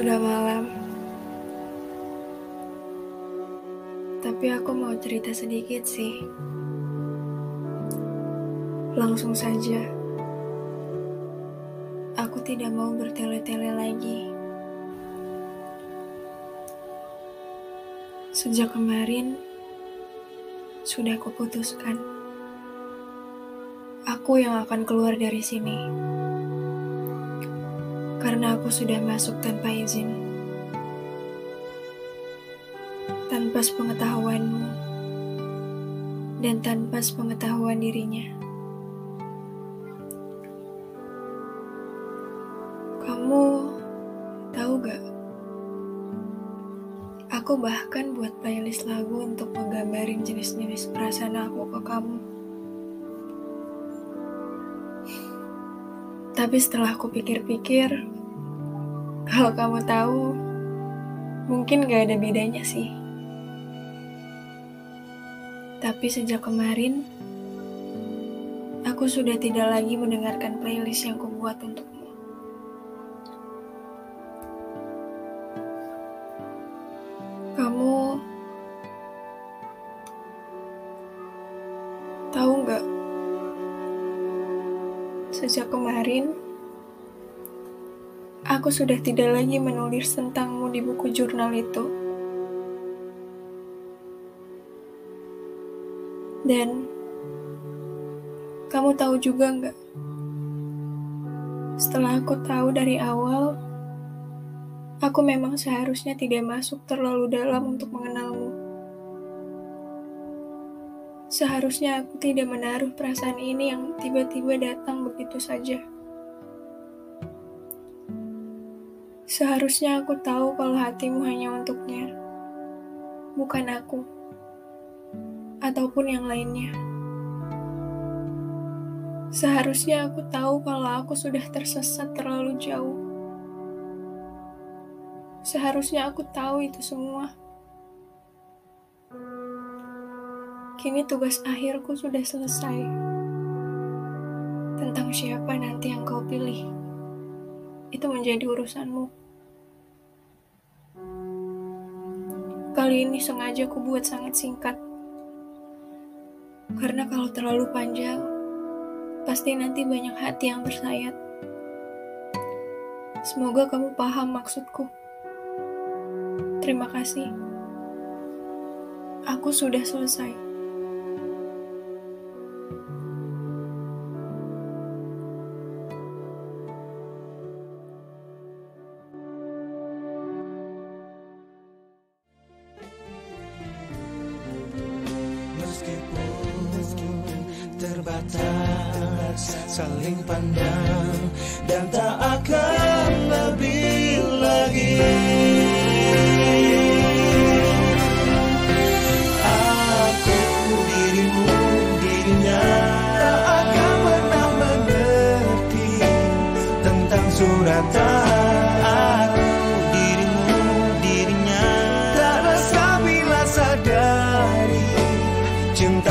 Sudah malam. Tapi aku mau cerita sedikit sih. Langsung saja. Aku tidak mau bertele-tele lagi. Sejak kemarin, sudah kuputuskan. Aku yang akan keluar dari sini karena aku sudah masuk tanpa izin, tanpa sepengetahuanmu, dan tanpa sepengetahuan dirinya. Kamu tahu gak? Aku bahkan buat playlist lagu untuk menggambarin jenis-jenis perasaan aku ke kamu. Tapi setelah aku pikir-pikir, kalau kamu tahu, mungkin gak ada bedanya sih. Tapi sejak kemarin, aku sudah tidak lagi mendengarkan playlist yang kubuat untukmu. Kamu tahu nggak? Sejak kemarin, aku sudah tidak lagi menulis tentangmu di buku jurnal itu. Dan kamu tahu juga nggak? Setelah aku tahu dari awal, aku memang seharusnya tidak masuk terlalu dalam untuk mengenalmu. Seharusnya aku tidak menaruh perasaan ini yang tiba-tiba datang begitu saja. Seharusnya aku tahu kalau hatimu hanya untuknya, bukan aku, ataupun yang lainnya. Seharusnya aku tahu kalau aku sudah tersesat terlalu jauh. Seharusnya aku tahu itu semua. Kini tugas akhirku sudah selesai. Tentang siapa nanti yang kau pilih, itu menjadi urusanmu. Kali ini sengaja ku buat sangat singkat. Karena kalau terlalu panjang, pasti nanti banyak hati yang bersayat. Semoga kamu paham maksudku. Terima kasih. Aku sudah selesai. terbatas saling pandang dan tak akan lebih lagi. Aku dirimu dirinya tak akan pernah mengerti tentang suratan aku. Dirimu dirinya tak rasa sadari cinta